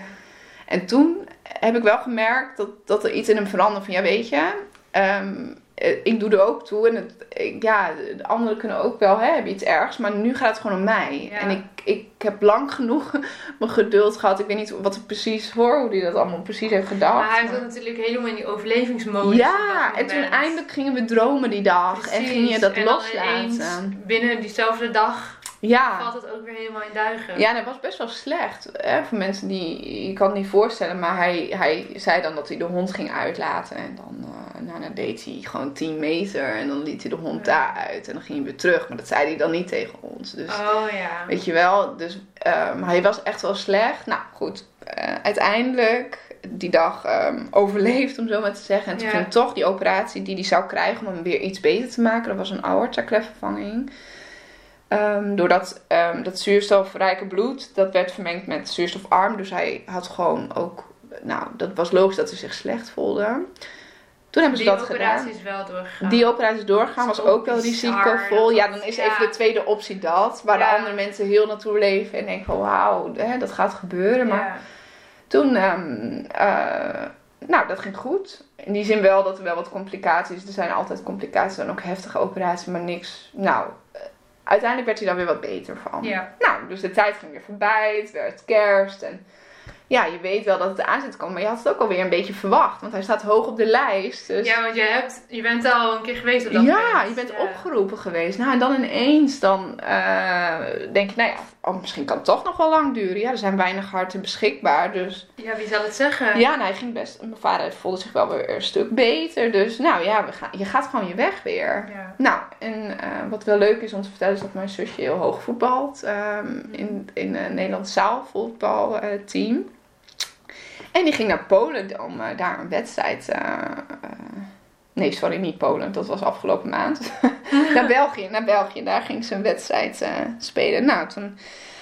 En toen heb ik wel gemerkt dat, dat er iets in hem veranderde. Van ja, weet je, ehm, eh, ik doe er ook toe. En het, ik- ja, de anderen kunnen ook wel, hè, hebben iets ergs. Maar nu gaat het gewoon om mij. Ja. En ik, ik heb lang genoeg mijn geduld gehad. Ik weet niet wat ik precies hoor, hoe hij dat allemaal precies heeft gedacht. Maar hij zat natuurlijk helemaal in die overlevingsmodus. ja, en toen eindelijk gingen we dromen die dag. En ging je dat En loslaten. binnen diezelfde dag Ja. valt het ook weer helemaal in duigen. Ja, en dat was best wel slecht. Hè? Voor mensen die... Je kan het niet voorstellen, maar hij, hij zei dan dat hij de hond ging uitlaten. En dan, eh nou, dan deed hij gewoon 10 meter en dan liet hij de hond daar uit. En dan ging hij weer terug. Maar dat zei hij dan niet tegen ons. Dus Oh ja. weet je wel, dus, maar hij was echt wel slecht. Nou goed, eh, uiteindelijk die dag ehm, overleefd, om zo maar te zeggen. En toen Ja. ging toch die operatie die hij zou krijgen om hem weer iets beter te maken. Dat was een aorta-klefvervanging. Ehm, doordat ehm, dat zuurstofrijke bloed, dat werd vermengd met zuurstofarm. Dus hij had gewoon ook, nou, dat was logisch dat hij zich slecht voelde. Toen hebben ze Die dat operatie gedaan. is wel doorgegaan. Die operatie doorgaan was ook wel risicovol. Ja, dan is ja. even de tweede optie dat. Waar Ja. de andere mensen heel naartoe leven en denken van wauw, hè, dat gaat gebeuren. Maar Ja. toen, ehm, eh, nou, dat ging goed. In die zin wel dat er wel wat complicaties. Er zijn altijd complicaties en ook heftige operaties, maar niks. Nou, uiteindelijk werd hij daar weer wat beter van. Ja. Nou, dus de tijd ging weer voorbij. Het werd kerst en ja, je weet wel dat het aan zit komen. Maar je had het ook alweer een beetje verwacht, want hij staat hoog op de lijst. Dus ja, want je, hebt, je bent al een keer geweest op dat ja, je bent Ja. opgeroepen geweest. Nou, en dan ineens dan eh, denk je, nou ja, oh, misschien kan het toch nog wel lang duren. Ja, er zijn weinig harten beschikbaar, dus... Ja, wie zal het zeggen? Ja, nou, hij ging best... Mijn vader voelde zich wel weer een stuk beter. Dus nou ja, we gaan, je gaat gewoon je weg weer. Ja. Nou, en eh, wat wel leuk is om te vertellen is dat mijn zusje heel hoog voetbalt. ehm, in in een Nederlands zaalvoetbalteam. en die ging naar Polen om eh, daar een wedstrijd... nee, sorry, niet Polen. Dat was afgelopen maand. naar België. Naar België. Daar ging ze een wedstrijd eh, spelen. Nou, toen...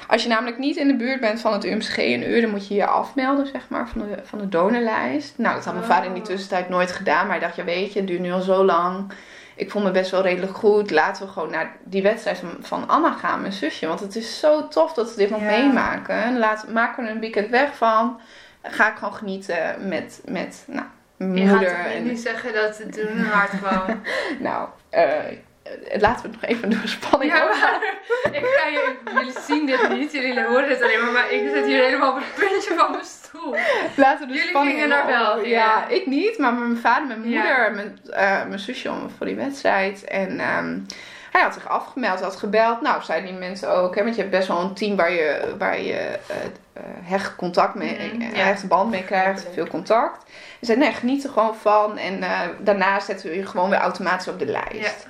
Als je namelijk niet in de buurt bent van het UMCG een uur, dan moet je je afmelden, zeg maar, van de, van de donorlijst. Nou, dat had mijn vader in die tussentijd nooit gedaan. Maar hij dacht, ja weet je, het duurt nu al zo lang. Ik vond me best wel redelijk goed. Laten we gewoon naar die wedstrijd van, van Anna gaan, mijn zusje. Want het is zo tof dat we dit nog Ja. meemaken. En laat, maken we er een weekend weg van. Ga ik gewoon genieten met, met nou, mijn Je gaat moeder. toch en, niet zeggen dat het toen hard kwam? nou, eh, laten we het nog even door spanning Ja, maar ik ga je, jullie zien dit niet, jullie horen dit alleen maar, maar ik zit hier helemaal op het puntje van mijn stoel. Laten we de Jullie spanning gingen naar België. Ja, ik niet, maar mijn vader, mijn Ja. moeder, mijn, eh, mijn zusje om voor die wedstrijd. En ehm, hij had zich afgemeld, had gebeld. Nou, zeiden die mensen ook, hè, want je hebt best wel een team waar je, waar je eh, eh, hecht contact mee, eh, ja. hechte band mee krijgt, veel contact. Ze zei, nee, geniet er gewoon van. En daarna zetten we je gewoon weer automatisch op de lijst.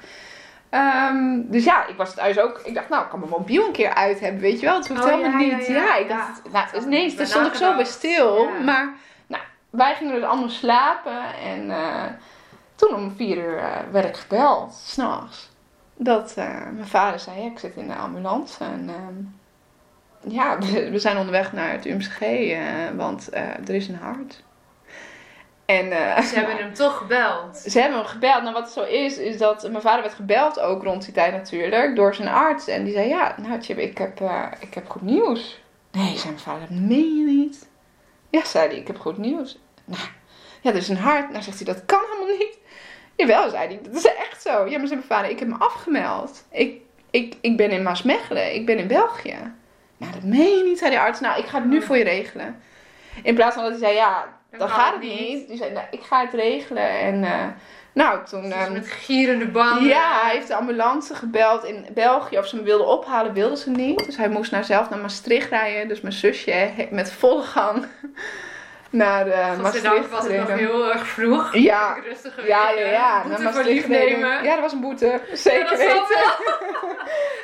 Ehm, dus ja, ik was thuis ook. Ik dacht, nou, ik kan mijn mobiel een keer uit hebben, weet je wel. Het hoeft Oh, helemaal niet. ja, ik dacht, nou, ineens, had daar stond ik zo bij stil. Maar nou, wij gingen dus allemaal slapen. En toen om vier uur werd ik gebeld, s'nachts. Dat eh, mijn vader zei, ja, ik zit in de ambulance. En ehm, ja, we, we zijn onderweg naar het UMCG, eh, want eh, er is een hart. En, ze hebben hem toch gebeld. Ze hebben hem gebeld. Nou, wat zo is, is dat mijn vader werd gebeld ook rond die tijd natuurlijk door zijn arts. En die zei: Ja, nou, Chip, ik heb, ik heb goed nieuws. Nee, zei mijn vader, dat meen je niet. Ja, zei hij, ik heb goed nieuws. Nou, ja, er is een hart. Nou, zegt hij, dat kan helemaal niet. Jawel, zei hij, dat is echt zo. Ja, maar zei mijn vader, ik heb me afgemeld. Ik, ik, ik ben in Maasmechelen, ik ben in België. Nou, dat meen je niet, zei de arts. Nou, ik ga het nu voor je regelen. In plaats van dat hij zei, ja, dan, gaat het niet. Die zei, nou, ik ga het regelen. En uh, nou, toen... Dus met gierende banden. Ja, hij heeft de ambulance gebeld in België. Of ze hem wilden ophalen, wilden ze niet. Dus hij moest nou zelf naar Maastricht rijden. Dus mijn zusje met volle gang naar uh, Maastricht was het nog heel erg vroeg. Ja, rustig ja, ja, ja. Naar Maastricht nemen. Ja, dat was een boete. Zeker ja, weten.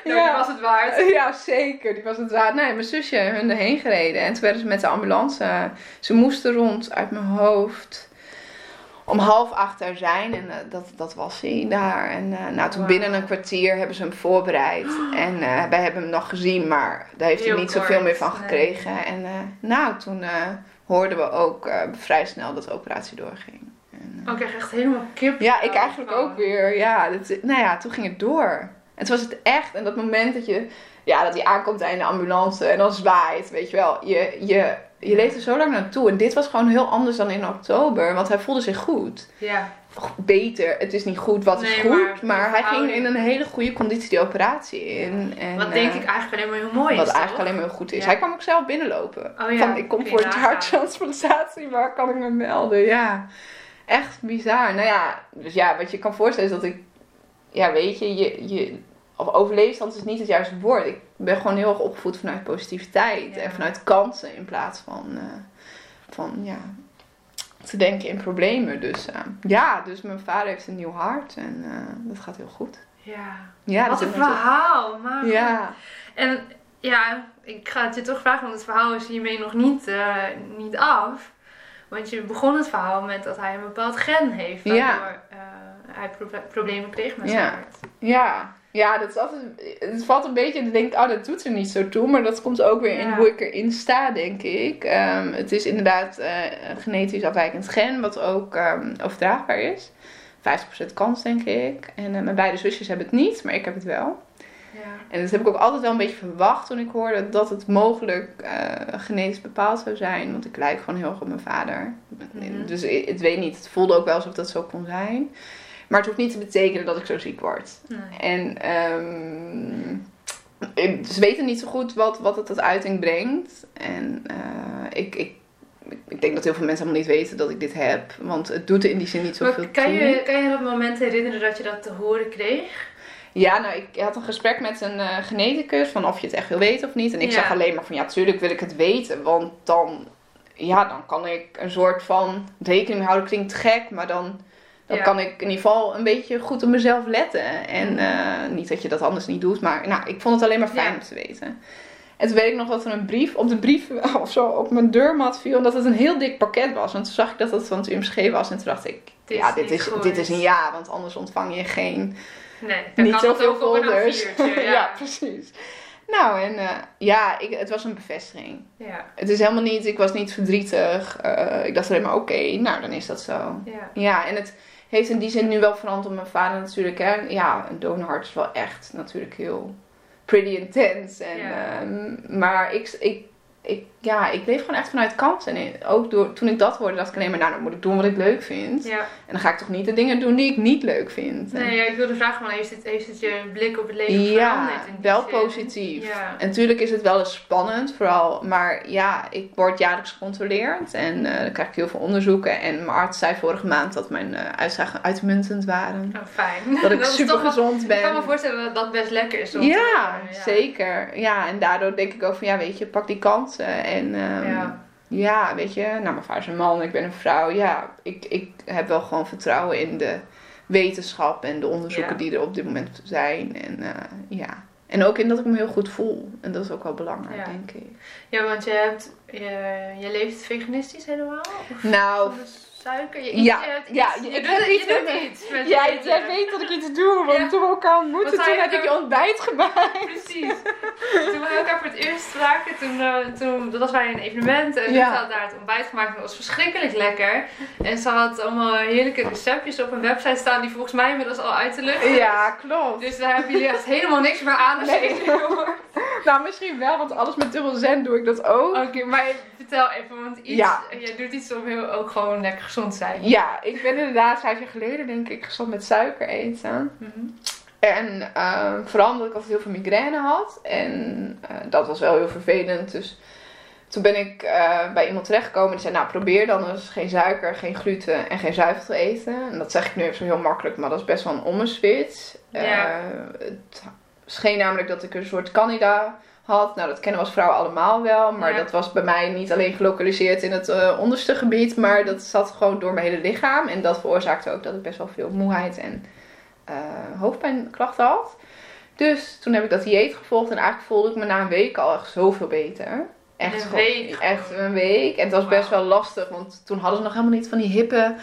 ja, die was het waard. Ja, zeker. Die was het waard. Nee, mijn zusje hun erheen gereden. En toen werden ze met de ambulance. Ze moesten rond uit mijn hoofd om half acht er zijn. En uh, dat, dat was hij daar. En uh, nou, toen wow. binnen een kwartier hebben ze hem voorbereid. En uh, wij hebben hem nog gezien, maar daar heeft Heel hij niet kort. zoveel meer van gekregen. Nee. En nou, toen hoorden we ook vrij snel dat de operatie doorging. En, oh, ik krijg echt helemaal kip. Ja, ik eigenlijk ook weer. Ja, dat, nou ja, toen ging het door. En toen was het echt. En dat moment dat je... Ja, dat hij aankomt in de ambulance en dan zwaait, weet je wel. Je, je, je leeft er zo lang naartoe. En dit was gewoon heel anders dan in oktober. Want hij voelde zich goed. Ja. Beter. Het is niet goed, wat is goed. maar Maar, hij ging in een hele goede conditie die operatie in. En, Wat denk eh, ik eigenlijk alleen maar heel mooi Wat is, eigenlijk toch? alleen maar heel goed is. Ja. Hij kwam ook zelf binnenlopen. Oh ja, Van, ik kom voor nagaan. harttransplantatie, waar kan ik me melden? Ja, echt bizar. Nou ja, dus ja, wat je kan voorstellen is dat ik... Ja, weet je, je, je of overleefstand is niet het juiste woord. Ik ben gewoon heel erg opgevoed vanuit positiviteit Ja. en vanuit kansen in plaats van, eh, van ja, te denken in problemen. Dus eh, ja, dus mijn vader heeft een nieuw hart en eh, dat gaat heel goed. Ja. Ja, Wat dat een verhaal. Maar Ja, En ja, ik ga het je toch vragen, want het verhaal is hiermee nog niet, eh, niet af. Want je begon het verhaal met dat hij een bepaald gen heeft, waardoor Ja. hij pro- problemen kreeg met zijn hart. Ja, ja dat is altijd, het valt een beetje, dan denk ik, oh, dat doet er niet zo toe. Maar dat komt ook weer in hoe ik erin sta, denk ik. Ehm, het is inderdaad eh, een genetisch afwijkend gen, wat ook ehm, overdraagbaar is. 50% kans, denk ik. En eh, mijn beide zusjes hebben het niet, maar ik heb het wel. Ja. En dat heb ik ook altijd wel een beetje verwacht toen ik hoorde dat het mogelijk eh, genetisch bepaald zou zijn. Want ik lijk gewoon heel erg op mijn vader. Mhm. Dus ik, weet niet, het voelde ook wel alsof dat zo kon zijn. Maar het hoeft niet te betekenen dat ik zo ziek word. Nee. En ehm, ik- ze weten niet zo goed wat, wat het tot uiting brengt. En eh, ik, ik, ik denk dat heel veel mensen helemaal niet weten dat ik dit heb. Want het doet er in die zin niet zoveel Maar kan toe. je, kan je dat moment herinneren dat je dat te horen kreeg? Ja, nou, ik had een gesprek met een eh, geneticus van of je het echt wil weten of niet. En ik Ja. zeg alleen maar van ja, tuurlijk wil ik het weten. Want dan, ja, dan kan ik een soort van rekening houden. Klinkt gek, maar dan, dan Ja. kan ik in ieder geval een beetje goed op mezelf letten. En eh, niet dat je dat anders niet doet, maar nou, ik vond het alleen maar fijn Ja. om te weten. En toen weet ik nog dat er een brief op de brief of zo op mijn deurmat viel. En dat het een heel dik pakket was. Want toen zag ik dat het van het UMSG was. En toen dacht ik, Dit ja, is dit is, goed. dit is een ja. Want anders ontvang je geen Nee, dan niet zoveel folders. A4'tje, ja. ja. precies. Nou, en eh, ja, ik, het was een bevestiging. ja. Het is helemaal niet, ik was niet verdrietig. Eh, ik dacht alleen maar, oké, nou dan is dat zo. Ja. Ja, en het heeft in die zin nu wel veranderd op mijn vader natuurlijk. Hè. Ja, een donorhart is wel echt natuurlijk heel pretty intense. En, Ja. ehm, maar ik, ik, ik, ja, ik leef gewoon echt vanuit kans. En ook door, toen ik dat hoorde, dacht ik alleen maar, nou dan moet ik doen wat ik leuk vind. ja. En dan ga ik toch niet de dingen doen die ik niet leuk vind. Nee, ja, ik wilde vragen, maar heeft het, heeft het je blik op het leven ja, veranderd? die wel zin? positief. Ja. En natuurlijk is het wel eens spannend, vooral. Maar ja, ik word jaarlijks gecontroleerd en eh, dan krijg ik heel veel onderzoeken. En mijn arts zei vorige maand dat mijn eh, uitslagen uitmuntend waren. Oh, fijn. Dat ik super wel- gezond ben. Ik kan me voorstellen dat dat best lekker is. om te Ja, zeker. Ja, en daardoor denk ik ook van ja, weet je, pak die kansen. En ehm, Ja. ja. weet je, nou, mijn vader is een man, ik ben een vrouw. Ja, ik, ik heb wel gewoon vertrouwen in de wetenschap en de onderzoeken Ja. die er op dit moment zijn. En eh, ja. En ook in dat ik me heel goed voel. En dat is ook wel belangrijk, Ja. denk ik. Ja, want je hebt, je, je leeft veganistisch helemaal? Of- Nou, of suiker. Je, Ja, je hebt ja, iets, je- je, doet, je iets doet met- iets met Jij, weet dat ik iets doe, want Ja. toen we elkaar ontmoetten, toen heb ik je ontbijt gemaakt. Precies. Toen we elkaar voor het eerst spraken, toen, eh, toen, dat was bij een evenement en Ja. ze had daar het ontbijt gemaakt en dat was verschrikkelijk lekker. En ze had allemaal heerlijke receptjes op een website staan die volgens mij inmiddels al uit de lucht is. Ja, klopt. Dus daar hebben jullie echt helemaal niks meer aan als Nee. je dit hoort. Nou, misschien wel, want alles met dubbel zen doe ik dat ook. Oké, maar vertel even, want iets, Ja. jij doet iets om heel, ook gewoon lekker gezond zijn. Ja, ik ben inderdaad vijf jaar geleden, denk ik, gestopt met suiker eten. Mhm. En eh, vooral omdat ik altijd heel veel migraine had. En eh, dat was wel heel vervelend. Dus toen ben ik eh, bij iemand terechtgekomen die zei: Nou, probeer dan eens geen suiker, geen gluten en geen zuivel te eten. En dat zeg ik nu even zo heel makkelijk, maar dat is best wel een ommeswitch. Ja. Eh, het scheen namelijk dat ik een soort candida had. Nou, dat kennen we als vrouwen allemaal wel. Maar Ja. dat was bij mij niet alleen gelokaliseerd in het eh, onderste gebied. Maar dat zat gewoon door mijn hele lichaam. En dat veroorzaakte ook dat ik best wel veel moeheid en eh, hoofdpijnklachten had. Dus toen heb ik dat dieet gevolgd. En eigenlijk voelde ik me na een week al echt zoveel beter. Echt Een week Echt een week. En het was best wel lastig. Want toen hadden ze nog helemaal niet van die hippe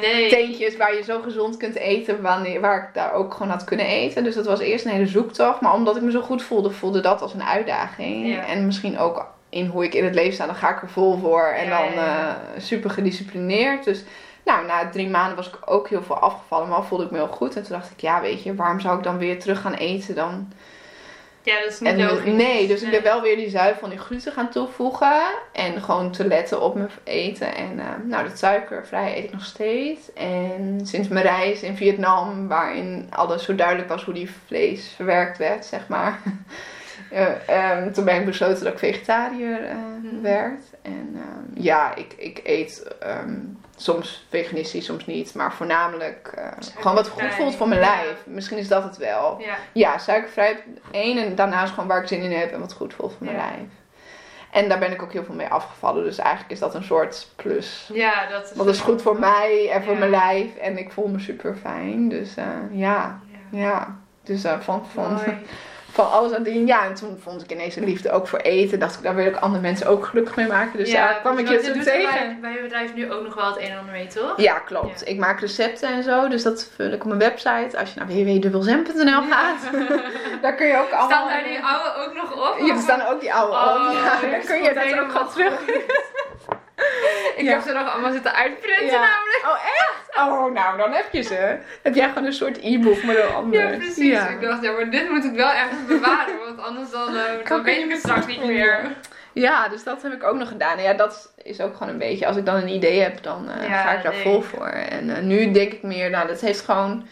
Nee. teentjes waar je zo gezond kunt eten, wanneer, waar ik daar ook gewoon had kunnen eten. Dus dat was eerst een hele zoektocht. Maar omdat ik me zo goed voelde, voelde dat als een uitdaging. Ja. En misschien ook in hoe ik in het leven sta, dan ga ik er vol voor. En Ja, dan eh, super gedisciplineerd. Dus nou, na drie maanden was ik ook heel veel afgevallen, maar voelde ik me heel goed. En toen dacht ik, ja weet je, waarom zou ik dan weer terug gaan eten dan? Ja, dat is niet En, logisch. nee, dus ik ben wel weer die zuivel en die gluten gaan toevoegen. En gewoon te letten op mijn eten. En eh, nou, dat suikervrij eet ik nog steeds. En sinds mijn reis in Vietnam, waarin alles zo duidelijk was hoe die vlees verwerkt werd, zeg maar. eh, ehm, toen ben ik besloten dat ik vegetariër eh, Mhm. werd. En ehm, ja, ik, ik eet ehm, soms veganistisch, soms niet. Maar voornamelijk eh, gewoon wat goed voelt voor mijn Ja. lijf. Misschien is dat het wel. Ja. Ja, suikervrij één en daarnaast gewoon waar ik zin in heb en wat goed voelt voor mijn lijf. En daar ben ik ook heel veel mee afgevallen. Dus eigenlijk is dat een soort plus. ja, dat is... Want dat is goed voor mij en voor mijn lijf. En ik voel me super fijn. Dus ja, Ja. Dus van, van. van alles aan dingen. Ja, en toen vond ik ineens een liefde ook voor eten. Dacht ik, daar wil ik andere mensen ook gelukkig mee maken. Dus daar kwam ik je toen tegen. Bij, je bedrijf nu ook nog wel het een en ander mee, toch? Ja, klopt. Ja. Ik maak recepten en zo. Dus dat vul ik op mijn website. Als je naar www.dubbelzem.nl gaat. daar kun je ook allemaal... Staan daar die oude ook nog op? Ja, er staan ook die oude Oh, op. Ja, dan kun je dat ook gewoon terug. Ik Ja. heb ze nog allemaal zitten uitprinten Ja. namelijk. Oh, echt? Oh, nou, dan heb je ze. Heb jij gewoon een soort e-book, maar dan anders. Ja, precies. Ja. Ik dacht, ja, maar dit moet ik wel ergens bewaren, want anders dan, eh, dan weet ik het straks niet meer. Ja, dus dat heb ik ook nog gedaan. En ja, dat is ook gewoon een beetje, als ik dan een idee heb, dan eh, ga ik daar nee. vol voor. En eh, nu denk ik meer, nou, dat heeft gewoon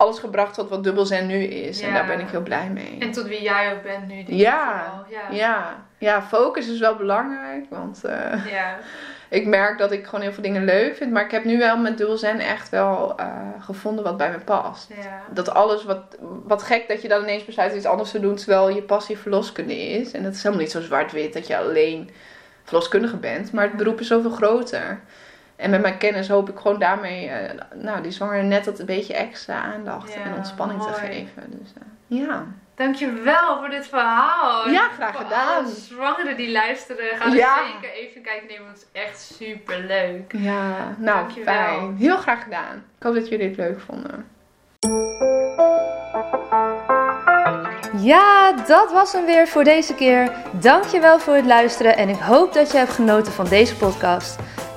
alles gebracht tot wat dubbelzen nu is. En daar ben ik heel blij mee. En tot wie jij ook bent nu. denk ik Ja. Ja. Ja. ja, focus is wel belangrijk. Want eh, Ja. ik merk dat ik gewoon heel veel dingen leuk vind. Maar ik heb nu wel met dubbelzen echt wel eh, gevonden wat bij me past. Ja. Dat alles, wat, wat gek dat je dan ineens besluit iets anders te doen terwijl je passie verloskunde is. En dat is helemaal niet zo zwart-wit dat je alleen verloskundige bent. Maar het beroep is zoveel groter. En met mijn kennis hoop ik gewoon daarmee, eh, nou, die zwangere net dat een beetje extra aandacht Ja, en ontspanning te geven. Dus eh, ja. Dankjewel voor dit verhaal. Ja, graag Voor gedaan. alle zwangeren die luisteren, ga er Ja. zeker even kijken nemen, want het is echt super leuk. Ja, nou, Dankjewel. fijn. Heel graag gedaan. Ik hoop dat jullie het leuk vonden. Ja, dat was hem weer voor deze keer. Dankjewel voor het luisteren en ik hoop dat je hebt genoten van deze podcast.